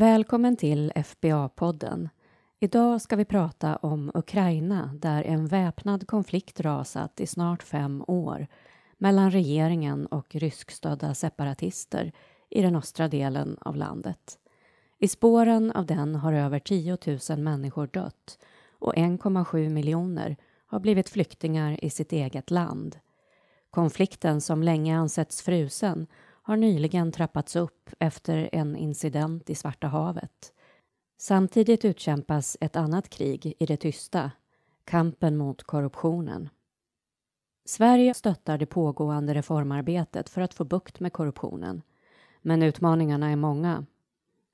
Välkommen till FBA-podden. Idag ska vi prata om Ukraina där en väpnad konflikt rasat i snart fem år mellan regeringen och ryskstödda separatister i den östra delen av landet. I spåren av den har över 10 000 människor dött och 1,7 miljoner har blivit flyktingar i sitt eget land. Konflikten som länge ansetts frusen har nyligen trappats upp efter en incident i Svarta havet. Samtidigt utkämpas ett annat krig i det tysta, kampen mot korruptionen. Sverige stöttar det pågående reformarbetet för att få bukt med korruptionen. Men utmaningarna är många.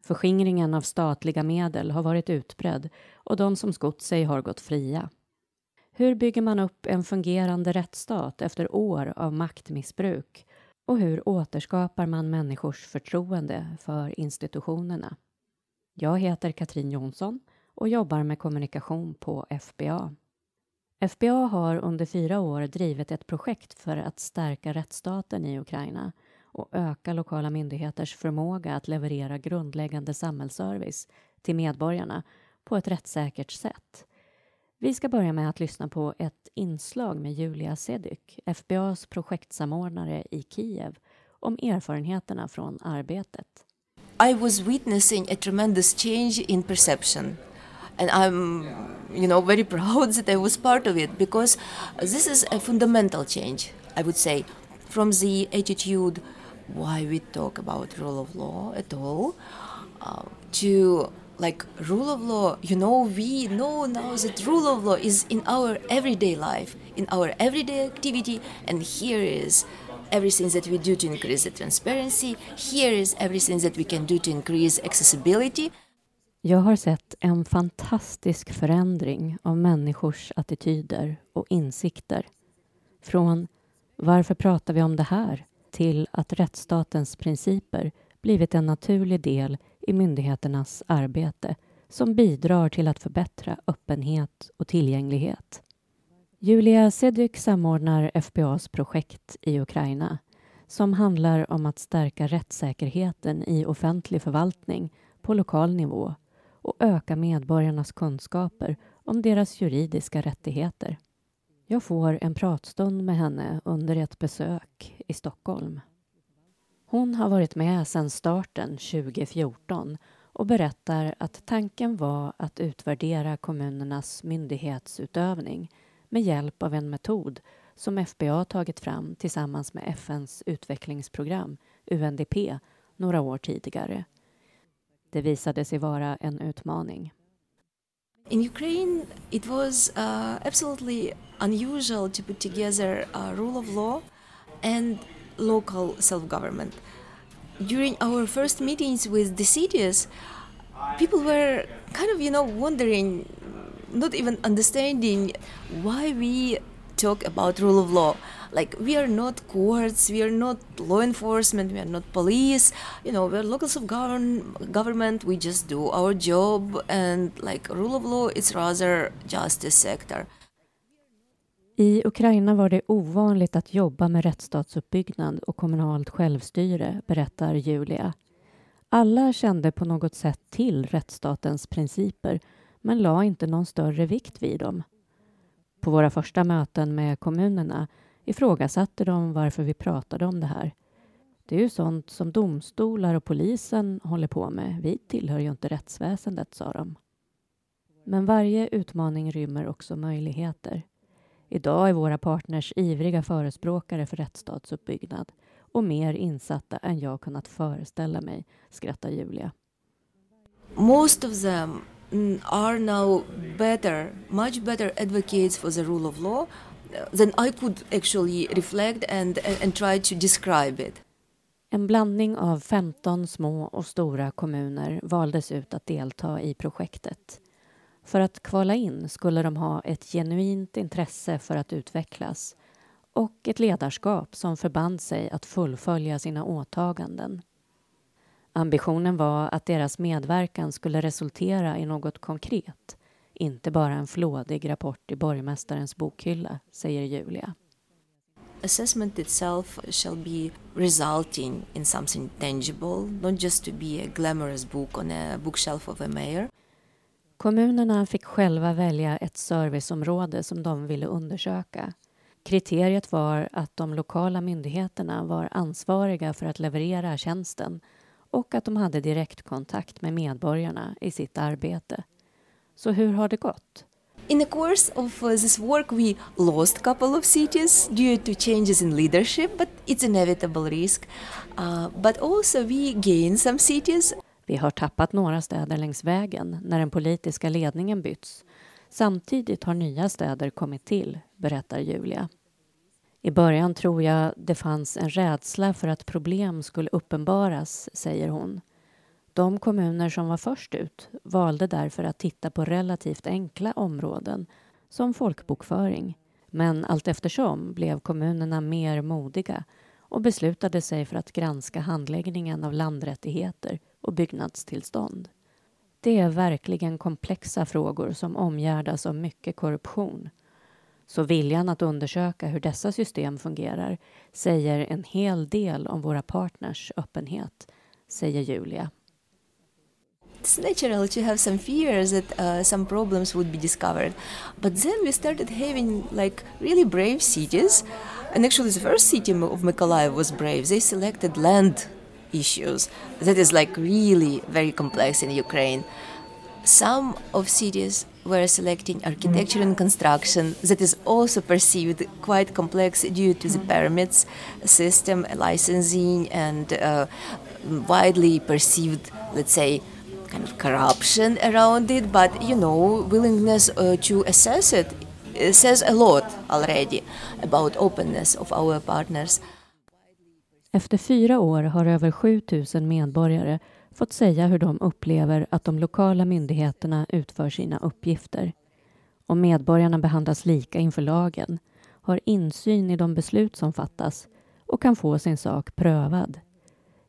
Förskingringen av statliga medel har varit utbredd och de som skott sig har gått fria. Hur bygger man upp en fungerande rättsstat efter år av maktmissbruk och hur återskapar man människors förtroende för institutionerna? Jag heter Katrin Jonsson och jobbar med kommunikation på FBA. FBA har under fyra år drivit ett projekt för att stärka rättsstaten i Ukraina och öka lokala myndigheters förmåga att leverera grundläggande samhällsservice till medborgarna på ett rättssäkert sätt. Vi ska börja med att lyssna på ett inslag med Julia Sedyk, FBAs projektsamordnare i Kiev, om erfarenheterna från arbetet. I was witnessing a tremendous change in perception. And I'm, you know, very proud that I was part of it because this is a fundamental change, I would say, from the attitude why we talk about rule of law at all uh, to like rule of law you know we know now that rule of law is in our everyday life in our everyday activity and here is everything that we do to increase the transparency here is everything that we can do to increase accessibility Jag har sett en fantastisk förändring av människors attityder och insikter. Från varför pratar vi om det här? till att rättsstatens principer blivit en naturlig del i myndigheternas arbete som bidrar till att förbättra öppenhet och tillgänglighet. Julia Sedyk samordnar FBAs projekt i Ukraina som handlar om att stärka rättssäkerheten i offentlig förvaltning på lokal nivå och öka medborgarnas kunskaper om deras juridiska rättigheter. Jag får en pratstund med henne under ett besök i Stockholm. Hon har varit med sedan starten 2014 och berättar att tanken var att utvärdera kommunernas myndighetsutövning med hjälp av en metod som FBA tagit fram tillsammans med FNs utvecklingsprogram, UNDP, några år tidigare. Det visade sig vara en utmaning. In Ukraine, it was uh, absolutely unusual to put together a rule of law and local self government. During our first meetings with the cities, people were kind of, you know, wondering, not even understanding why we talk about rule of law. Like we are not courts we are not law enforcement we are not police. You know we're locals of govern government we just do our job and like rule of law it's rather justice sector I Ukraina var det ovanligt att jobba med rättsstatsuppbyggnad och kommunalt självstyre, berättar Julia. Alla kände på något sätt till rättsstatens principer men la inte någon större vikt vid dem. På våra första möten med kommunerna ifrågasatte de varför vi pratade om det här. Det är ju sånt som domstolar och polisen håller på med. Vi tillhör ju inte rättsväsendet, sa de. Men varje utmaning rymmer också möjligheter. Idag är våra partners ivriga förespråkare för rättsstatsuppbyggnad och mer insatta än jag kunnat föreställa mig, skrattar Julia. Most of them are now better, much better advocates for the rule of law then I could actually reflect and, and try to describe it. En blandning av 15 små och stora kommuner valdes ut att delta i projektet. För att kvala in skulle de ha ett genuint intresse för att utvecklas och ett ledarskap som förband sig att fullfölja sina åtaganden. Ambitionen var att deras medverkan skulle resultera i något konkret inte bara en flådig rapport i borgmästarens bokhylla, säger Julia. assessment itself shall be resulting in something tangible, not just to be a glamorous book on a bookshelf of a mayor. Kommunerna fick själva välja ett serviceområde som de ville undersöka. Kriteriet var att de lokala myndigheterna var ansvariga för att leverera tjänsten och att de hade direktkontakt med medborgarna i sitt arbete. Så hur har det gått? In the course of uh, this work, we lost a couple of cities due to changes in leadership, but it's inevitable risk. Uh, but also we gained some cities. Vi har tappat några städer längs vägen när den politiska ledningen bytts. Samtidigt har nya städer kommit till, berättar Julia. I början tror jag det fanns en rädsla för att problem skulle uppenbaras, säger hon. De kommuner som var först ut valde därför att titta på relativt enkla områden som folkbokföring. Men allt eftersom blev kommunerna mer modiga och beslutade sig för att granska handläggningen av landrättigheter och byggnadstillstånd. Det är verkligen komplexa frågor som omgärdas av mycket korruption. Så viljan att undersöka hur dessa system fungerar säger en hel del om våra partners öppenhet, säger Julia. It's natural to have some fears that uh, some problems would be discovered. But then we started having like really brave cities. And actually, the first city of Mykolaiv was brave. They selected land issues. That is like really very complex in Ukraine. Some of cities were selecting architecture and construction that is also perceived quite complex due to the permits system, licensing, and uh, widely perceived, let's say, kind of corruption around it, but you know, willingness uh, to assess it, it says a lot already about openness of our partners. Efter fyra år har över 7000 medborgare fått säga hur de upplever att de lokala myndigheterna utför sina uppgifter. Om medborgarna behandlas lika inför lagen, har insyn i de beslut som fattas och kan få sin sak prövad.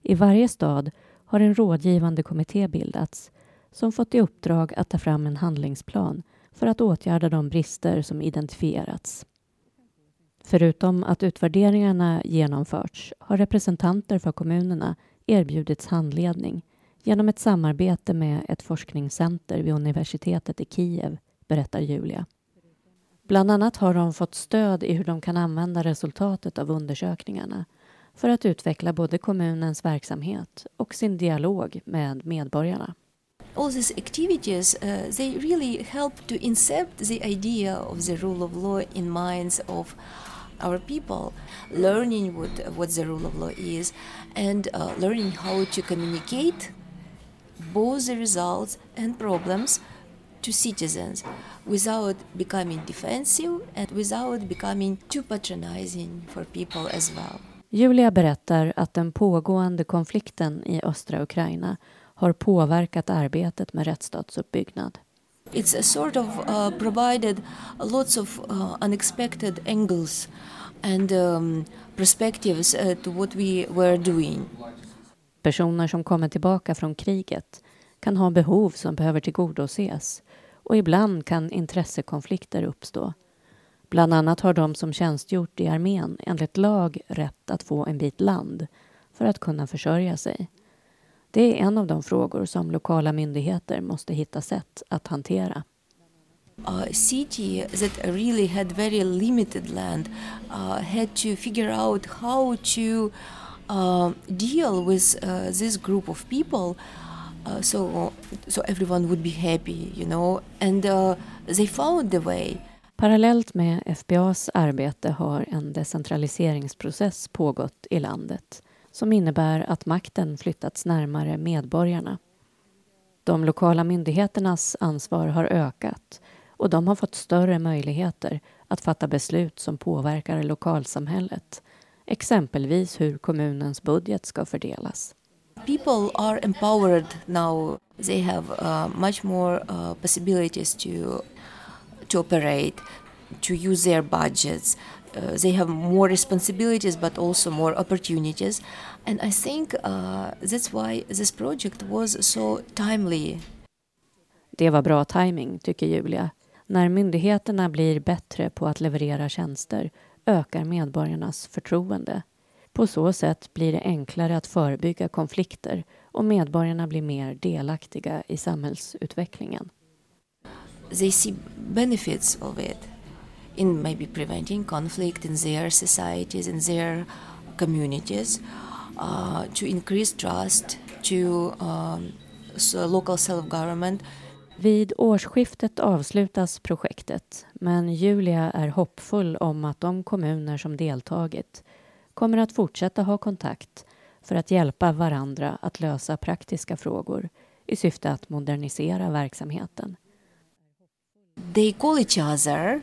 I varje stad har en rådgivande kommitté bildats som fått i uppdrag att ta fram en handlingsplan för att åtgärda de brister som identifierats. Förutom att utvärderingarna genomförts har representanter för kommunerna erbjudits handledning genom ett samarbete med ett forskningscenter vid universitetet i Kiev, berättar Julia. Bland annat har de fått stöd i hur de kan använda resultatet av undersökningarna för att utveckla både kommunens verksamhet och sin dialog med medborgarna. all these activities uh, they really help to incept the idea of the rule of law in minds of our people learning what, what the rule of law is and uh, learning how to communicate both the results and problems to citizens without becoming defensive and without becoming too patronizing for people as well. Julia berättar att den pågående konflikten i östra Ukraina har påverkat arbetet med rättsstatsuppbyggnad. It's a sort of uh, provided lots of uh, unexpected angles and um, perspectives uh, to what we were doing. Personer som kommer tillbaka från kriget kan ha behov som behöver tillgodoses och ibland kan intressekonflikter uppstå. Bland annat har de som tjänstgjort i armén enligt lag rätt att få en bit land för att kunna försörja sig. Det är en av de frågor som lokala myndigheter måste hitta sätt att hantera. A city that really had very limited land uh, had to figure out how to uh, deal with uh, this group of people uh, so so everyone would be happy, you know, and uh, they found the way. Parallellt med FBAs arbete har en decentraliseringsprocess pågått i landet som innebär att makten flyttats närmare medborgarna. De lokala myndigheternas ansvar har ökat och de har fått större möjligheter att fatta beslut som påverkar lokalsamhället, exempelvis hur kommunens budget ska fördelas. People are empowered now. They have uh, much more uh, possibilities to to operate, to use their budgets. Uh, they have more responsibilities but also more opportunities. And I think uh, that's why this project was so timely. Det var bra timing, tycker Julia. När myndigheterna blir bättre på att leverera tjänster ökar medborgarnas förtroende. På så sätt blir det enklare att förebygga konflikter och medborgarna blir mer delaktiga i samhällsutvecklingen. They see benefits of it in maybe preventing conflict in their societies, in their communities, uh, to increase trust to um, so local self-government. Vid årsskiftet avslutas projektet men Julia är hoppfull om att de kommuner som deltagit kommer att fortsätta ha kontakt för att hjälpa varandra att lösa praktiska frågor i syfte att modernisera verksamheten. They call each other,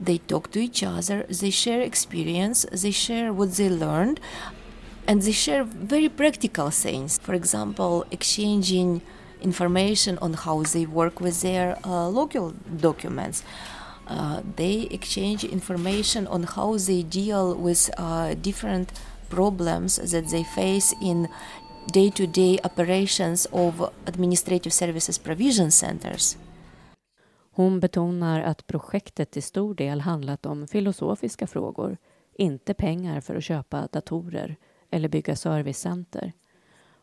they talk to each other, they share experience, they share what they learned, and they share very practical things. For example, exchanging information on how they work with their uh, local documents. Uh, they exchange information on how they deal with uh, different problems that they face in day to day operations of administrative services provision centers. Hon betonar att projektet till stor del handlat om filosofiska frågor, inte pengar för att köpa datorer eller bygga servicecenter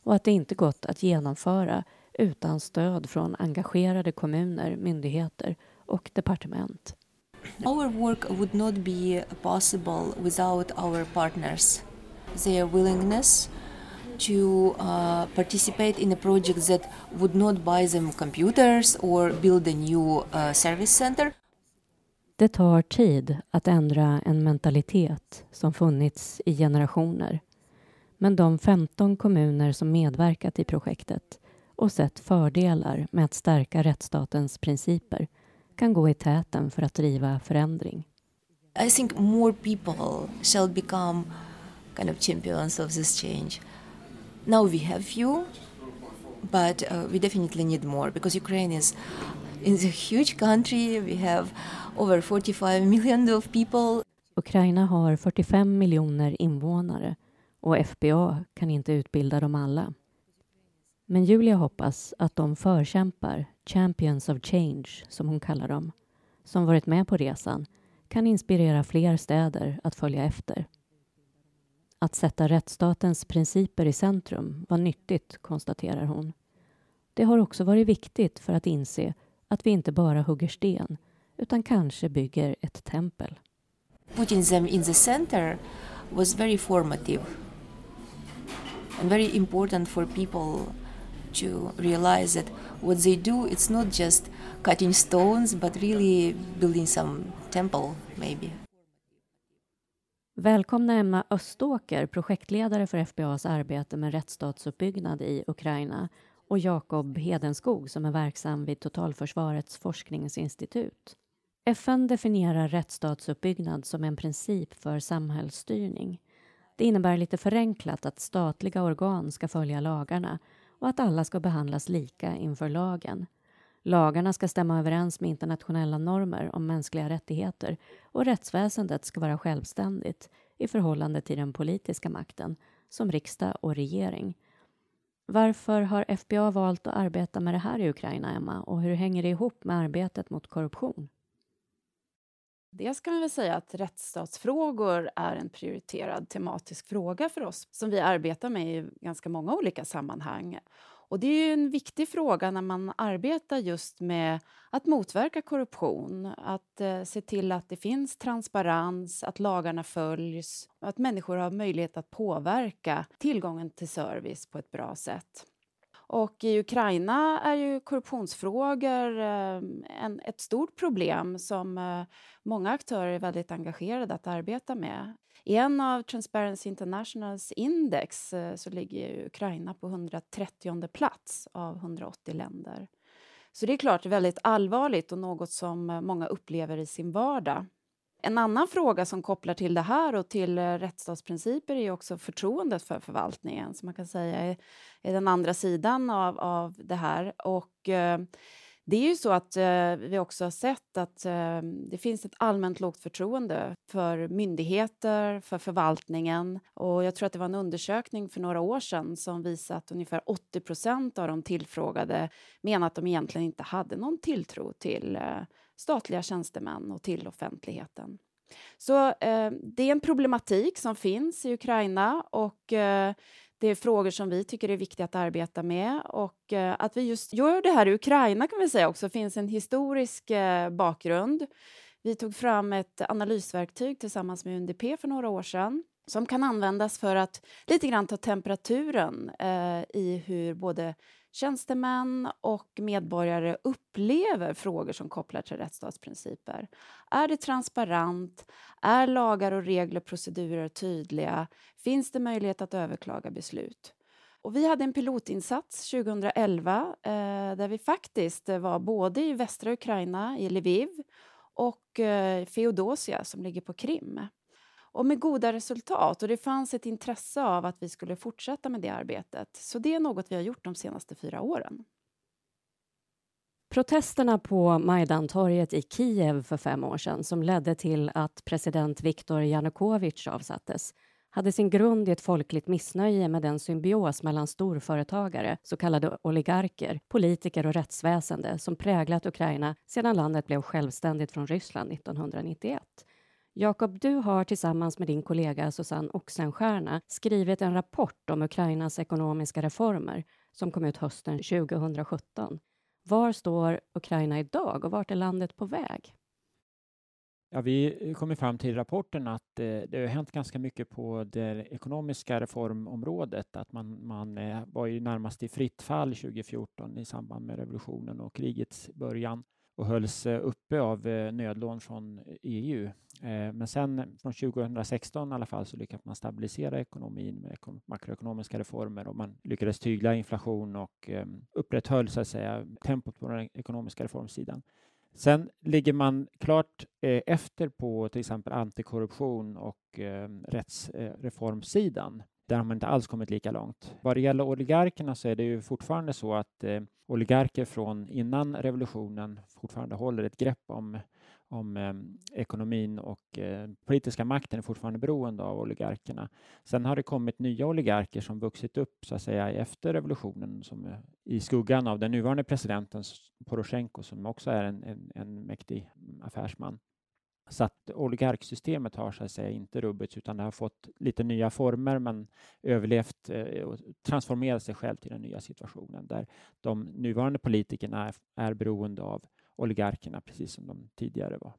och att det inte gått att genomföra utan stöd från engagerade kommuner, myndigheter och departement. Our work would not be possible without our partners. Their willingness to uh, participate in a project that would not buy them computers or build a new uh, service center. Det tar tid att ändra en mentalitet som funnits i generationer. Men de 15 kommuner som medverkat i projektet och sett fördelar med att stärka rättsstatens principer kan gå i täten för att driva förändring. I think more people shall become kind of champions of this change. Now we have few, but uh, we definitely need more because Ukraine is is a huge country. We have over 45 million of people. Ukraina har 45 miljoner invånare och FBA kan inte utbilda dem alla. Men Julia hoppas att de förkämpar, Champions of Change som hon kallar dem, som varit med på resan kan inspirera fler städer att följa efter. Att sätta rättsstatens principer i centrum var nyttigt, konstaterar hon. Det har också varit viktigt för att inse att vi inte bara hugger sten utan kanske bygger ett tempel. Putting them in the center was very formative and very important for people to realize that what they do it's not just cutting stones but really building some temple maybe. Välkomna Emma Öståker, projektledare för FBAs arbete med rättsstatsuppbyggnad i Ukraina och Jakob Hedenskog som är verksam vid Totalförsvarets forskningsinstitut. FN definierar rättsstatsuppbyggnad som en princip för samhällsstyrning. Det innebär lite förenklat att statliga organ ska följa lagarna och att alla ska behandlas lika inför lagen. Lagarna ska stämma överens med internationella normer om mänskliga rättigheter och rättsväsendet ska vara självständigt i förhållande till den politiska makten, som riksdag och regering. Varför har FBA valt att arbeta med det här i Ukraina, Emma, och hur hänger det ihop med arbetet mot korruption? Dels kan man väl säga att rättsstatsfrågor är en prioriterad tematisk fråga för oss som vi arbetar med i ganska många olika sammanhang. Och det är en viktig fråga när man arbetar just med att motverka korruption, att eh, se till att det finns transparens, att lagarna följs och att människor har möjlighet att påverka tillgången till service på ett bra sätt. Och i Ukraina är ju korruptionsfrågor eh, en, ett stort problem som eh, många aktörer är väldigt engagerade att arbeta med. I en av Transparency Internationals index eh, så ligger Ukraina på 130 plats av 180 länder. Så det är klart väldigt allvarligt och något som eh, många upplever i sin vardag. En annan fråga som kopplar till det här och till eh, rättsstatsprinciper är också förtroendet för förvaltningen som man kan säga är, är den andra sidan av, av det här. Och, eh, det är ju så att eh, vi också har sett att eh, det finns ett allmänt lågt förtroende för myndigheter, för förvaltningen. Och jag tror att det var en undersökning för några år sedan som visade att ungefär 80 procent av de tillfrågade menar att de egentligen inte hade någon tilltro till eh, statliga tjänstemän och till offentligheten. Så eh, det är en problematik som finns i Ukraina och eh, det är frågor som vi tycker är viktiga att arbeta med och eh, att vi just gör det här i Ukraina kan vi säga också finns en historisk eh, bakgrund. Vi tog fram ett analysverktyg tillsammans med UNDP för några år sedan som kan användas för att lite grann ta temperaturen eh, i hur både tjänstemän och medborgare upplever frågor som kopplar till rättsstatsprinciper. Är det transparent? Är lagar och regler och procedurer tydliga? Finns det möjlighet att överklaga beslut? Och vi hade en pilotinsats 2011 eh, där vi faktiskt var både i västra Ukraina, i Lviv och eh, Feodosia som ligger på Krim och med goda resultat. Och Det fanns ett intresse av att vi skulle fortsätta med det arbetet. Så det är något vi har gjort de senaste fyra åren. Protesterna på Majdantorget i Kiev för fem år sedan som ledde till att president Viktor Janukovych avsattes hade sin grund i ett folkligt missnöje med den symbios mellan storföretagare, så kallade oligarker, politiker och rättsväsende som präglat Ukraina sedan landet blev självständigt från Ryssland 1991. Jakob, du har tillsammans med din kollega Susanne Oxenstierna skrivit en rapport om Ukrainas ekonomiska reformer som kom ut hösten 2017. Var står Ukraina idag och vart är landet på väg? Ja, vi kommer fram till rapporten att eh, det har hänt ganska mycket på det ekonomiska reformområdet. Att man, man eh, var ju närmast i fritt fall 2014 i samband med revolutionen och krigets början och hölls eh, uppe av eh, nödlån från EU. Eh, men sen från 2016 i alla fall så lyckades man stabilisera ekonomin med makroekonomiska reformer och man lyckades tygla inflation och upprätthöll så att säga tempot på den ekonomiska reformsidan. Sen ligger man klart efter på till exempel antikorruption och rättsreformsidan. Där har man inte alls kommit lika långt. Vad det gäller oligarkerna så är det ju fortfarande så att eh, oligarker från innan revolutionen fortfarande håller ett grepp om, om eh, ekonomin och eh, politiska makten är fortfarande beroende av oligarkerna. Sen har det kommit nya oligarker som vuxit upp så att säga efter revolutionen som i skuggan av den nuvarande presidenten Poroshenko som också är en, en, en mäktig affärsman. Så att oligarksystemet har så att säga inte rubbats utan det har fått lite nya former men överlevt eh, och transformerat sig själv till den nya situationen där de nuvarande politikerna är, är beroende av oligarkerna precis som de tidigare var.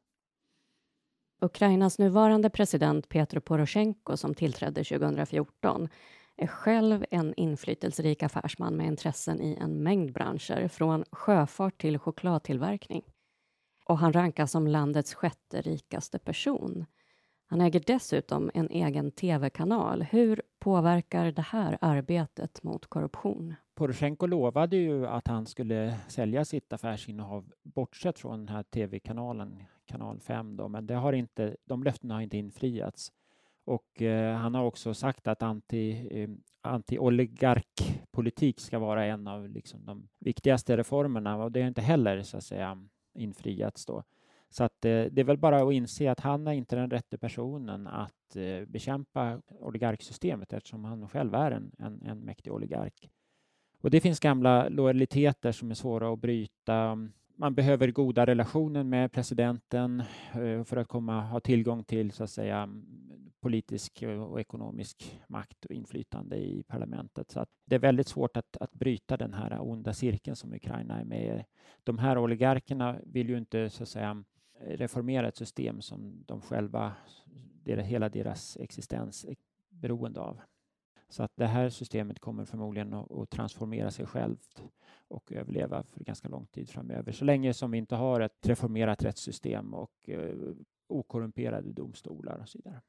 Ukrainas nuvarande president Petro Poroshenko som tillträdde 2014 är själv en inflytelserik affärsman med intressen i en mängd branscher, från sjöfart till chokladtillverkning och han rankas som landets sjätte rikaste person. Han äger dessutom en egen tv-kanal. Hur påverkar det här arbetet mot korruption? Poroshenko lovade ju att han skulle sälja sitt affärsinnehav bortsett från den här tv-kanalen, kanal 5, då, men det har inte, de löftena har inte infriats. Och eh, han har också sagt att anti, eh, anti-oligarkpolitik ska vara en av liksom, de viktigaste reformerna och det är inte heller så att säga infriats då. Så att, eh, det är väl bara att inse att han är inte den rätte personen att eh, bekämpa oligarksystemet eftersom han själv är en, en, en mäktig oligark. Och det finns gamla lojaliteter som är svåra att bryta. Man behöver goda relationer med presidenten eh, för att komma, ha tillgång till så att säga, politisk eh, och ekonomisk makt och inflytande i parlamentet. Så att det är väldigt svårt att, att bryta den här onda cirkeln som Ukraina är med i. De här oligarkerna vill ju inte så att säga, reformera ett system som de själva, hela deras existens är beroende av. Så att det här systemet kommer förmodligen att, att transformera sig självt och överleva för ganska lång tid framöver. Så länge som vi inte har ett reformerat rättssystem och eh, okorrumperade domstolar och så vidare.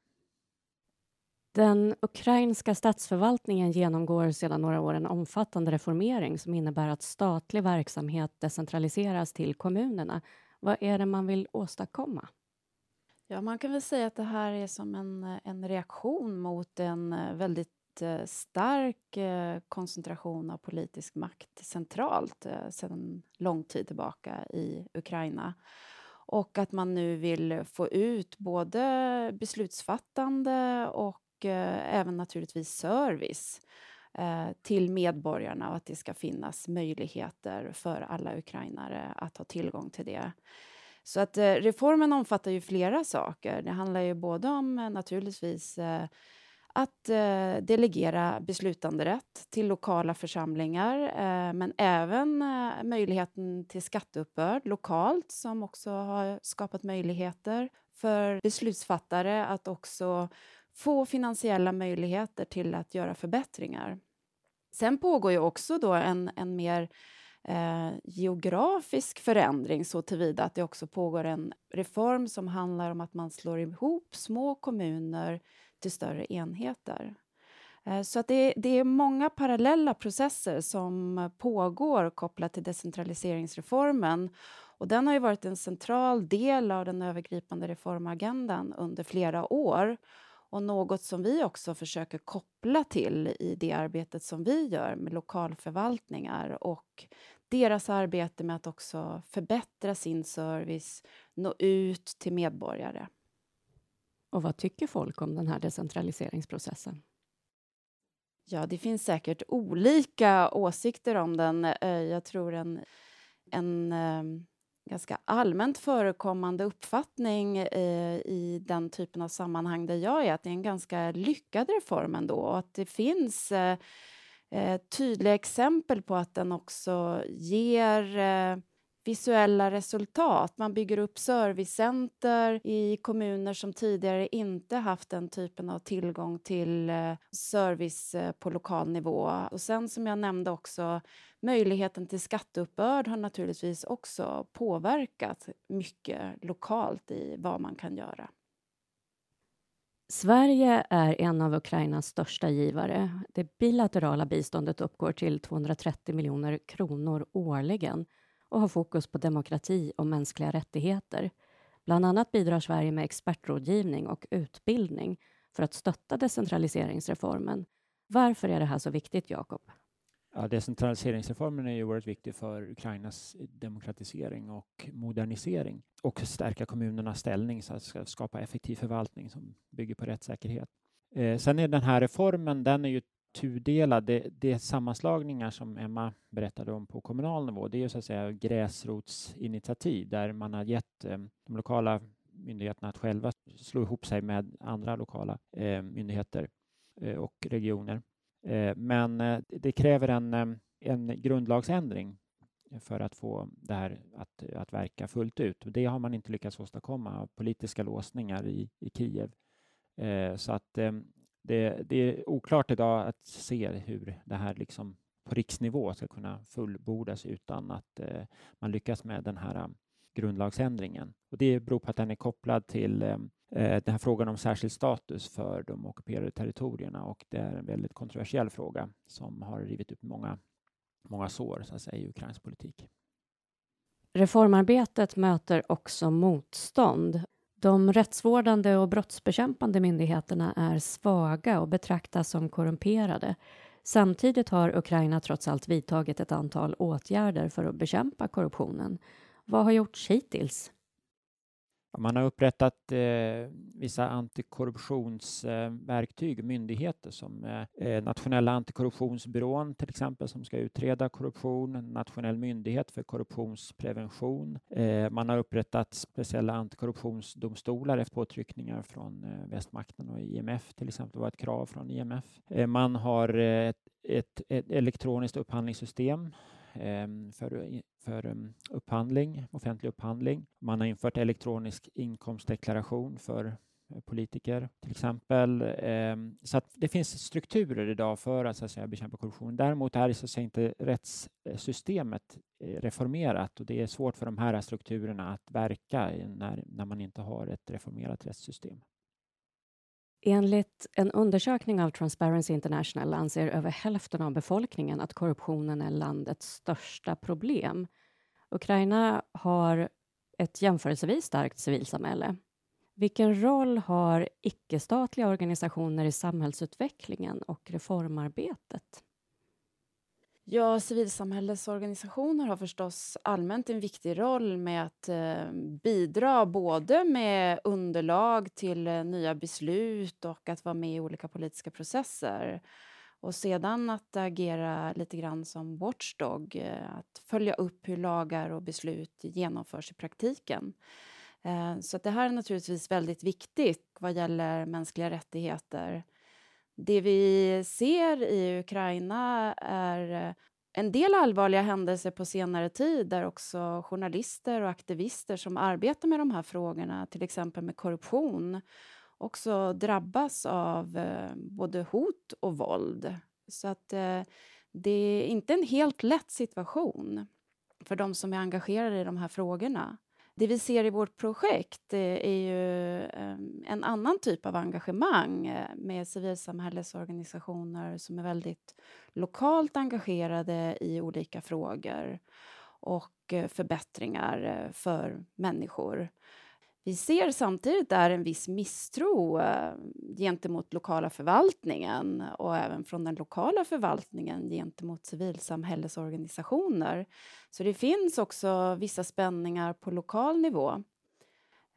Den ukrainska statsförvaltningen genomgår sedan några år en omfattande reformering som innebär att statlig verksamhet decentraliseras till kommunerna. Vad är det man vill åstadkomma? Ja, man kan väl säga att det här är som en, en reaktion mot en eh, väldigt eh, stark eh, koncentration av politisk makt centralt sedan lång tid tillbaka i Ukraina. Och att man nu vill få ut både beslutsfattande och Eh, även naturligtvis service eh, till medborgarna och att det ska finnas möjligheter för alla ukrainare att ha tillgång till det. Så att eh, reformen omfattar ju flera saker. Det handlar ju både om naturligtvis att delegera beslutanderätt till lokala församlingar men även möjligheten till skatteuppbörd lokalt som också har skapat möjligheter för beslutsfattare att också få finansiella möjligheter till att göra förbättringar. Sen pågår ju också då en, en mer eh, geografisk förändring så tillvida att det också pågår en reform som handlar om att man slår ihop små kommuner till större enheter. Eh, så att det, det, är många parallella processer som pågår kopplat till decentraliseringsreformen. Och den har ju varit en central del av den övergripande reformagendan under flera år och något som vi också försöker koppla till i det arbetet som vi gör med lokalförvaltningar och deras arbete med att också förbättra sin service, nå ut till medborgare. Och vad tycker folk om den här decentraliseringsprocessen? Ja, det finns säkert olika åsikter om den. Eh, jag tror en, en ehm, ganska allmänt förekommande uppfattning eh, i den typen av sammanhang där jag är att det är en ganska lyckad reform ändå och att det finns eh, eh tydliga exempel på att den också ger eh, visuella resultat. Man bygger upp servicecenter i kommuner som tidigare inte haft den typen av tillgång till eh, service eh, på lokal nivå. Och sen som jag nämnde också, möjligheten till skatteuppbörd har naturligtvis också påverkat mycket lokalt i vad man kan göra. Sverige är en av Ukrainas största givare. Det bilaterala biståndet uppgår till 230 miljoner kronor årligen och har fokus på demokrati och mänskliga rättigheter. Bland annat bidrar Sverige med expertrådgivning och utbildning för att stötta decentraliseringsreformen. Varför är det här så viktigt, Jakob? Ja, decentraliseringsreformen är ju oerhört viktig för Ukrainas demokratisering och modernisering och stärka kommunernas ställning så att skapa effektiv förvaltning som bygger på rättssäkerhet. Eh, sen är den här reformen, den är ju tudelad. Det, det sammanslagningar som Emma berättade om på kommunal nivå, det är ju så att säga gräsrotsinitiativ där man har gett eh, de lokala myndigheterna att själva slå ihop sig med andra lokala eh, myndigheter eh, och regioner. Men det kräver en, en grundlagsändring för att få det här att, att verka fullt ut. Och det har man inte lyckats åstadkomma av politiska låsningar i, i Kiev. så att det, det, är oklart idag att se hur det här liksom på riksnivå ska kunna fullbordas utan att eh, man lyckas med den här eh, grundlagsändringen. Och det beror på att den är kopplad till eh, eh, den här frågan om särskild status för de ockuperade territorierna och det är en väldigt kontroversiell fråga som har rivit upp många, många sår så att säga, i ukrainsk politik. Reformarbetet möter också motstånd de rättsvårdande och brottsbekämpande myndigheterna är svaga och betraktas som korrumperade. Samtidigt har Ukraina trots allt vidtagit ett antal åtgärder för att bekämpa korruptionen. Vad har gjorts hittills? Man har upprättat eh, vissa antikorruptionsverktyg, eh, myndigheter som eh, eh, Nationella antikorruptionsbyrån till exempel som ska utreda korruption, Nationell myndighet för korruptionsprevention. Eh, man har upprättat speciella antikorruptionsdomstolar efter påtryckningar från eh, västmakten och IMF till exempel Det var ett krav från IMF. Eh, man har eh, ett, ett, ett elektroniskt upphandlingssystem eh, för, för um, upphandling, offentlig upphandling. Man har infört elektronisk inkomstdeklaration för eh, politiker till exempel. Ehm, så att det finns strukturer idag för att, så att säga, bekämpa korruption. Däremot är så att säga, inte rättssystemet eh, reformerat och det är svårt för de här strukturerna att verka när, när man inte har ett reformerat rättssystem. Enligt en undersökning av Transparency International anser över hälften av befolkningen att korruptionen är landets största problem. Ukraina har ett jämförelsevis starkt civilsamhälle. Vilken roll har icke-statliga organisationer i samhällsutvecklingen och reformarbetet? Ja, civilsamhällesorganisationer har förstås allmänt en viktig roll med att eh, bidra både med underlag till eh, nya beslut och att vara med i olika politiska processer. Och sedan att agera lite grann som watchdog, eh, att följa upp hur lagar och beslut genomförs i praktiken. Eh, så det här är naturligtvis väldigt viktigt vad gäller mänskliga rättigheter. Det vi ser i Ukraina är eh, en del allvarliga händelser på senare tid där också journalister och aktivister som arbetar med de här frågorna, till exempel med korruption, också drabbas av eh, både hot och våld. Så att eh, det är inte en helt lätt situation för de som är engagerade i de här frågorna. Det vi ser i vårt projekt eh, är ju eh, en annan typ av engagemang eh, med civilsamhällesorganisationer som är väldigt lokalt engagerade i olika frågor och förbättringar för människor. Vi ser samtidigt där en viss misstro eh, gentemot lokala förvaltningen och även från den lokala förvaltningen gentemot civilsamhällesorganisationer. Så det finns också vissa spänningar på lokal nivå.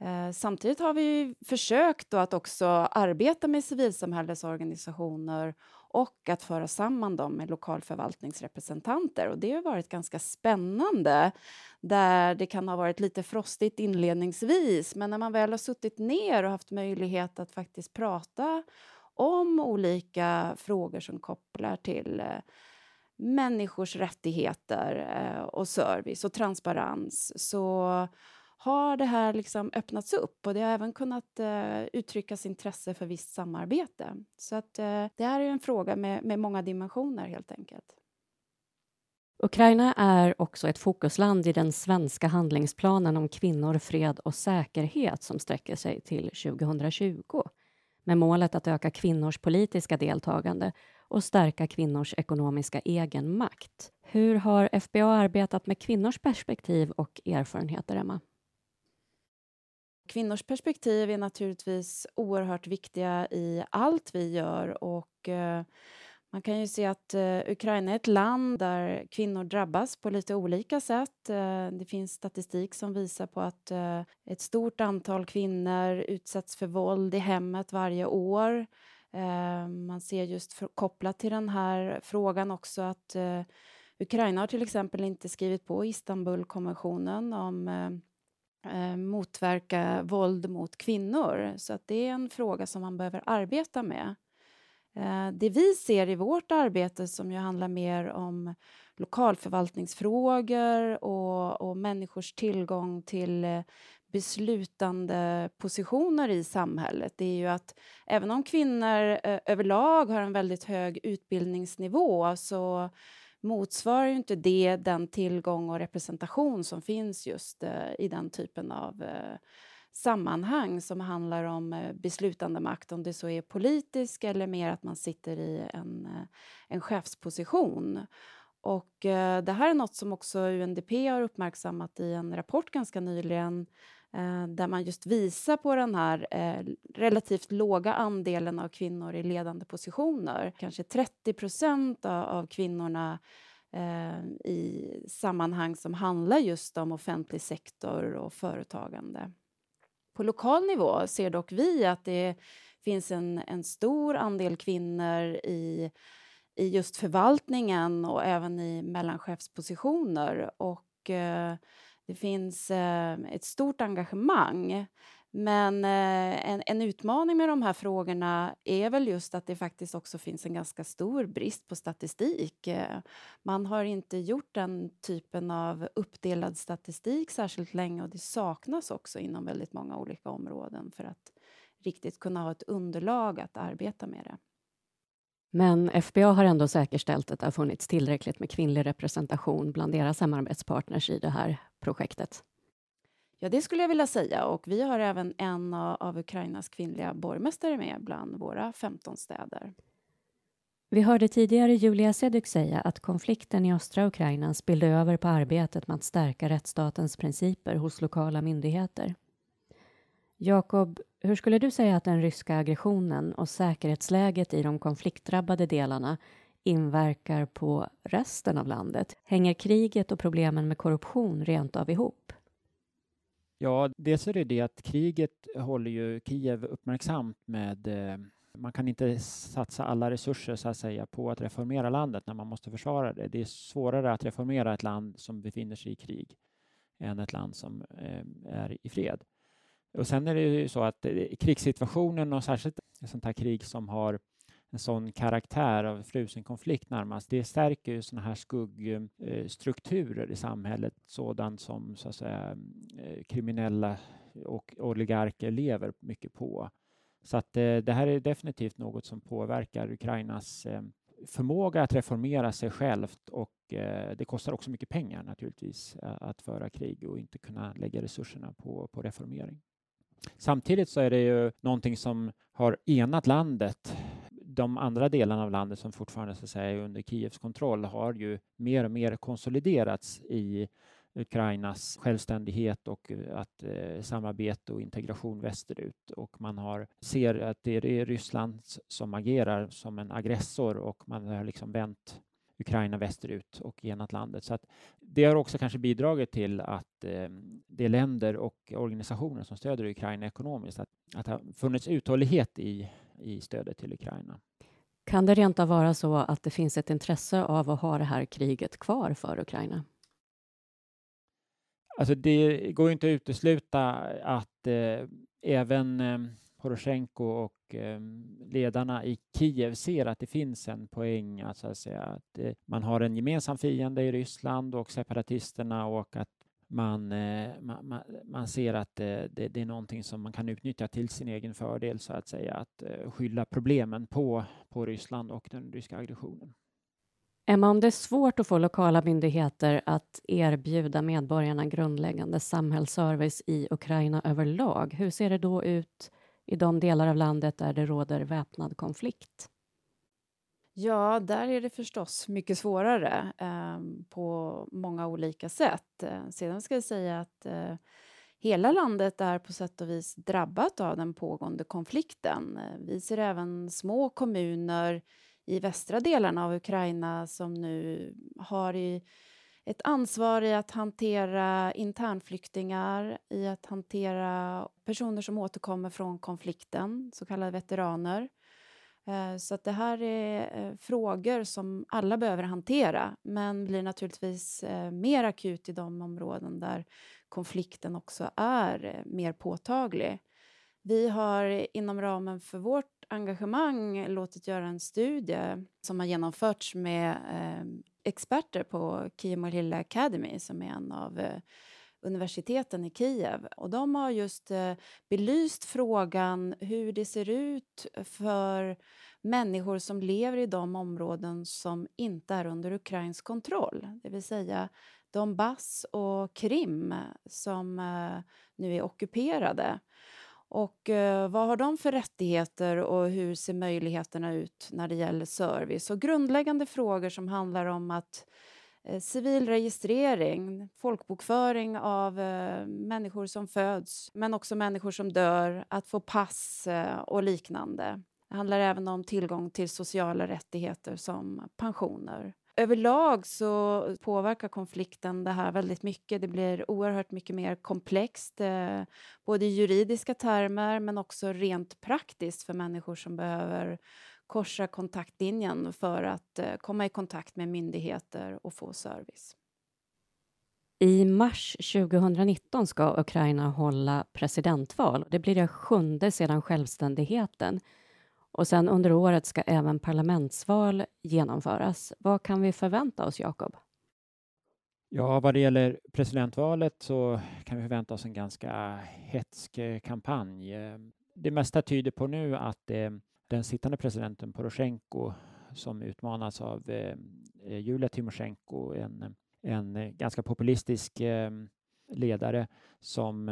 Eh, samtidigt har vi försökt att också arbeta med civilsamhällesorganisationer och att föra samman dem med lokalförvaltningsrepresentanter. Och det har varit ganska spännande, där det kan ha varit lite frostigt inledningsvis men när man väl har suttit ner och haft möjlighet att faktiskt prata om olika frågor som kopplar till eh, människors rättigheter eh, och service och transparens så har det här liksom öppnats upp och det har även kunnat eh, uttryckas intresse för visst samarbete. Så att, eh, det här är en fråga med, med många dimensioner helt enkelt. Ukraina är också ett fokusland i den svenska handlingsplanen om kvinnor, fred och säkerhet som sträcker sig till 2020 med målet att öka kvinnors politiska deltagande och stärka kvinnors ekonomiska egenmakt. Hur har FBA arbetat med kvinnors perspektiv och erfarenheter, Emma? Kvinnors perspektiv är naturligtvis oerhört viktiga i allt vi gör och eh, man kan ju se att eh, Ukraina är ett land där kvinnor drabbas på lite olika sätt. Eh, det finns statistik som visar på att eh, ett stort antal kvinnor utsätts för våld i hemmet varje år. Eh, man ser just kopplat till den här frågan också att eh, Ukraina har till exempel inte skrivit på Istanbulkonventionen om eh, motverka våld mot kvinnor. Så att det är en fråga som man behöver arbeta med. Eh, det vi ser i vårt arbete som ju handlar mer om lokalförvaltningsfrågor och, och människors tillgång till eh, beslutande positioner i samhället det är ju att även om kvinnor eh, överlag har en väldigt hög utbildningsnivå så motsvarar ju inte det den tillgång och representation som finns just eh, i den typen av eh, sammanhang som handlar om eh, beslutande makt, om det så är politisk eller mer att man sitter i en, eh, en chefsposition. Och eh, det här är något som också UNDP har uppmärksammat i en rapport ganska nyligen eh, Eh, där man just visar på den här eh, relativt låga andelen av kvinnor i ledande positioner. Kanske 30 procent av, av kvinnorna eh, i sammanhang som handlar just om offentlig sektor och företagande. På lokal nivå ser dock vi att det finns en, en stor andel kvinnor i, i just förvaltningen och även i mellanchefspositioner. Och, eh, det finns eh, ett stort engagemang. Men eh, en, en, utmaning med de här frågorna är väl just att det faktiskt också finns en ganska stor brist på statistik. Eh, man har inte gjort den typen av uppdelad statistik särskilt länge och det saknas också inom väldigt många olika områden för att riktigt kunna ha ett underlag att arbeta med det. Men FBA har ändå säkerställt att det har funnits tillräckligt med kvinnlig representation bland deras samarbetspartners i det här projektet. Ja, det skulle jag vilja säga. Och vi har även en av Ukrainas kvinnliga borgmästare med bland våra 15 städer. Vi hörde tidigare Julia Seduk säga att konflikten i östra Ukraina spillde över på arbetet med att stärka rättsstatens principer hos lokala myndigheter. Jakob, hur skulle du säga att den ryska aggressionen och säkerhetsläget i de konfliktdrabbade delarna inverkar på resten av landet? Hänger kriget och problemen med korruption rent av ihop? Ja, dels är det det att kriget håller ju Kiev uppmärksamt med eh, man kan inte satsa alla resurser så att säga på att reformera landet när man måste försvara det. Det är svårare att reformera ett land som befinner sig i krig än ett land som eh, är i fred. Och sen är det ju så att eh, krigssituationen och särskilt ett sånt här krig som har en sån karaktär av frusen konflikt närmast, det stärker ju såna här skuggstrukturer eh, i samhället, sådant som så att säga, eh, kriminella och oligarker lever mycket på. Så att det här är definitivt något som påverkar Ukrainas förmåga att reformera sig självt och det kostar också mycket pengar naturligtvis att föra krig och inte kunna lägga resurserna på, på reformering. Samtidigt så är det ju någonting som har enat landet. De andra delarna av landet som fortfarande så att säga, är under Kievs kontroll har ju mer och mer konsoliderats i Ukrainas självständighet och eh, att eh, samarbete och integration västerut. Och man har, ser att det är Ryssland som agerar som en aggressor och man har liksom vänt Ukraina västerut och enat landet. Så det har också kanske bidragit till att eh, de länder och organisationer som stöder Ukraina ekonomiskt, att, att det har funnits uthållighet i, i stödet till Ukraina. Kan det rent av vara så att det finns ett intresse av att ha det här kriget kvar för Ukraina? Alltså det går inte att utesluta att eh, även eh, Poroshenko och eh, ledarna i Kiev ser att det finns en poäng att, att, säga, att eh, man har en gemensam fiende i Ryssland och separatisterna och att man, eh, man, man, ser att eh, det, det, är någonting som man kan utnyttja till sin egen fördel så att säga, att eh, skylla problemen på, på Ryssland och den ryska aggressionen. Emma, om det är svårt att få lokala myndigheter att erbjuda medborgarna grundläggande samhällsservice i Ukraina överlag, hur ser det då ut i de delar av landet där det råder väpnad konflikt? Ja, där är det förstås mycket svårare eh, på många olika sätt. Eh, sedan ska jag säga att eh, hela landet är på sätt och vis drabbat av den pågående konflikten. Eh, vi ser även små kommuner i västra delarna av Ukraina som nu har i ett ansvar i att hantera internflyktingar, i att hantera personer som återkommer från konflikten, så kallade veteraner. Eh, så att det här är eh, frågor som alla behöver hantera men blir naturligtvis eh, mer akut i de områden där konflikten också är mer påtaglig. Vi har inom ramen för vårt engagemang låtit göra en studie som har genomförts med experter på Kiev Mohila Academy som är en av eh, universiteten i Kiev. Och de har just eh, belyst frågan hur det ser ut för människor som lever i de områden som inte är under ukrainsk kontroll. Det vill säga Donbass och Krim som eh, nu är ockuperade. Och eh, vad har de för rättigheter och hur ser möjligheterna ut när det gäller service? Och grundläggande frågor som handlar om att eh, civil registrering, folkbokföring av eh, människor som föds men också människor som dör, att få pass eh, och liknande. Det handlar även om tillgång till sociala rättigheter som pensioner överlag så påverkar konflikten det här väldigt mycket. Det blir oerhört mycket mer komplext, eh, både i juridiska termer men också rent praktiskt för människor som behöver korsa kontaktlinjen för att eh, komma i kontakt med myndigheter och få service. I mars 2019 ska Ukraina hålla presidentval. Det blir det sjunde sedan självständigheten. Och sen under året ska även parlamentsval genomföras. Vad kan vi förvänta oss, Jakob? Ja, vad det gäller presidentvalet så kan vi förvänta oss en ganska hetsk eh, kampanj. Eh, det mesta tyder på nu att eh, den sittande presidenten Poroshenko som utmanas av Julia Tymosjenko, en, en ganska populistisk ledare som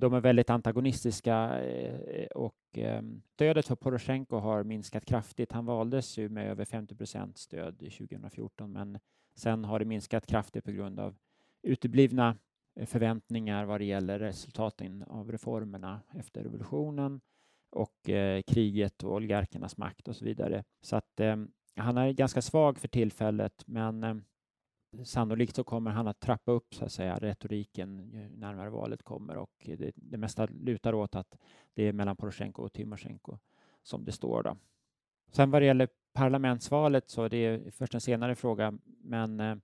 de är väldigt antagonistiska eh, och ehm, stödet för Poroshenko har minskat kraftigt. Han valdes ju med över 50 procent stöd 2014 men sen har det minskat kraftigt på grund av uteblivna eh, förväntningar vad det gäller resultaten av reformerna efter revolutionen och eh, kriget och oligarkernas makt och så vidare. Så att ehm, han är ganska svag för tillfället men ehm, sannolikt så kommer han att trappa upp så att säga, retoriken närmare valet kommer och det, det mesta lutar åt att det är mellan Poroshenko och Tymosjenko som det står. Då. Sen vad det gäller parlamentsvalet så är det först en senare fråga, men eh,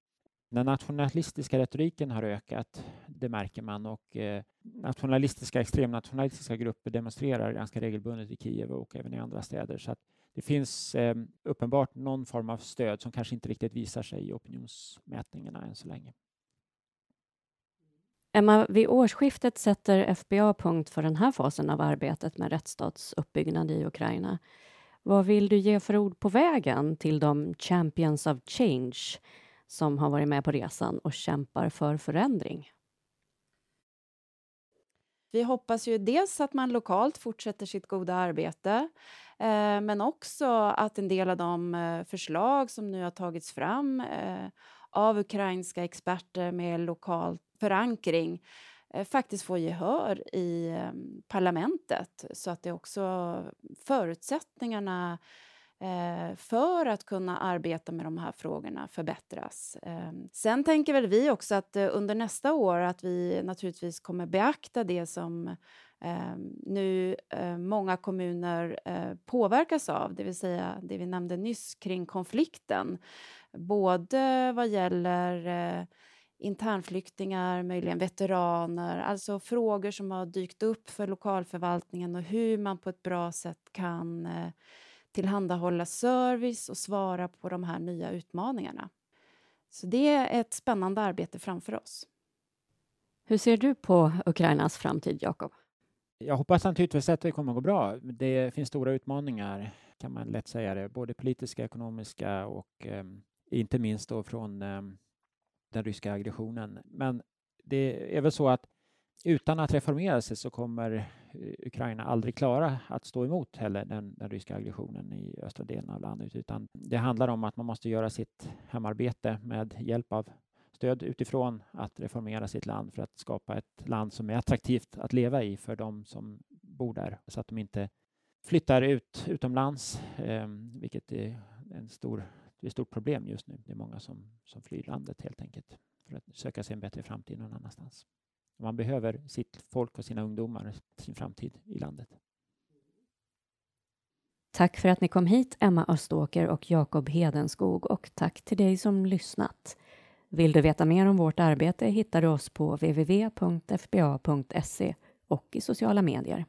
den nationalistiska retoriken har ökat, det märker man, och eh, nationalistiska, extremnationalistiska grupper demonstrerar ganska regelbundet i Kiev och även i andra städer. Så det finns eh, uppenbart någon form av stöd som kanske inte riktigt visar sig i opinionsmätningarna än så länge. Emma, vid årsskiftet sätter FBA punkt för den här fasen av arbetet med rättsstatsuppbyggnad i Ukraina. Vad vill du ge för ord på vägen till de Champions of Change som har varit med på resan och kämpar för förändring? Vi hoppas ju dels att man lokalt fortsätter sitt goda arbete eh, men också att en del av de eh, förslag som nu har tagits fram eh, av ukrainska experter med lokal förankring eh, faktiskt får gehör i eh, parlamentet så att det också förutsättningarna Eh, för att kunna arbeta med de här frågorna förbättras. Ehm, sen tänker väl vi också att eh, under nästa år att vi naturligtvis kommer beakta det som ehm, nu eh, många kommuner påverkas av, det vill säga det vi nämnde nyss kring konflikten. Både vad gäller internflyktingar, möjligen veteraner, alltså frågor som har dykt upp för lokalförvaltningen och hur man på ett bra sätt kan eh, tillhandahålla service och svara på de här nya utmaningarna. Så det är ett spännande arbete framför oss. Hur ser du på Ukrainas framtid, Jakob? Jag hoppas naturligtvis att det kommer att gå bra. Det finns stora utmaningar, kan man lätt säga det, både politiska, ekonomiska och eh, inte minst då från eh, den ryska aggressionen. Men det är väl så att utan att reformera sig så kommer Eh, Ukraina aldrig klara att stå emot heller den, den, ryska aggressionen i östra delen av landet, utan det handlar om att man måste göra sitt hemarbete med hjälp av stöd utifrån att reformera sitt land för att skapa ett land som är attraktivt att leva i för de som bor där så att de inte flyttar ut utomlands, eh, vilket är en stor det är ett stort problem just nu. Det är många som, som flyr landet helt enkelt för att söka sig en bättre framtid någon annanstans. Man behöver sitt folk och sina ungdomar, sin framtid i landet. Tack för att ni kom hit, Emma Öståker och Jakob Hedenskog och tack till dig som lyssnat. Vill du veta mer om vårt arbete hittar du oss på www.fba.se och i sociala medier.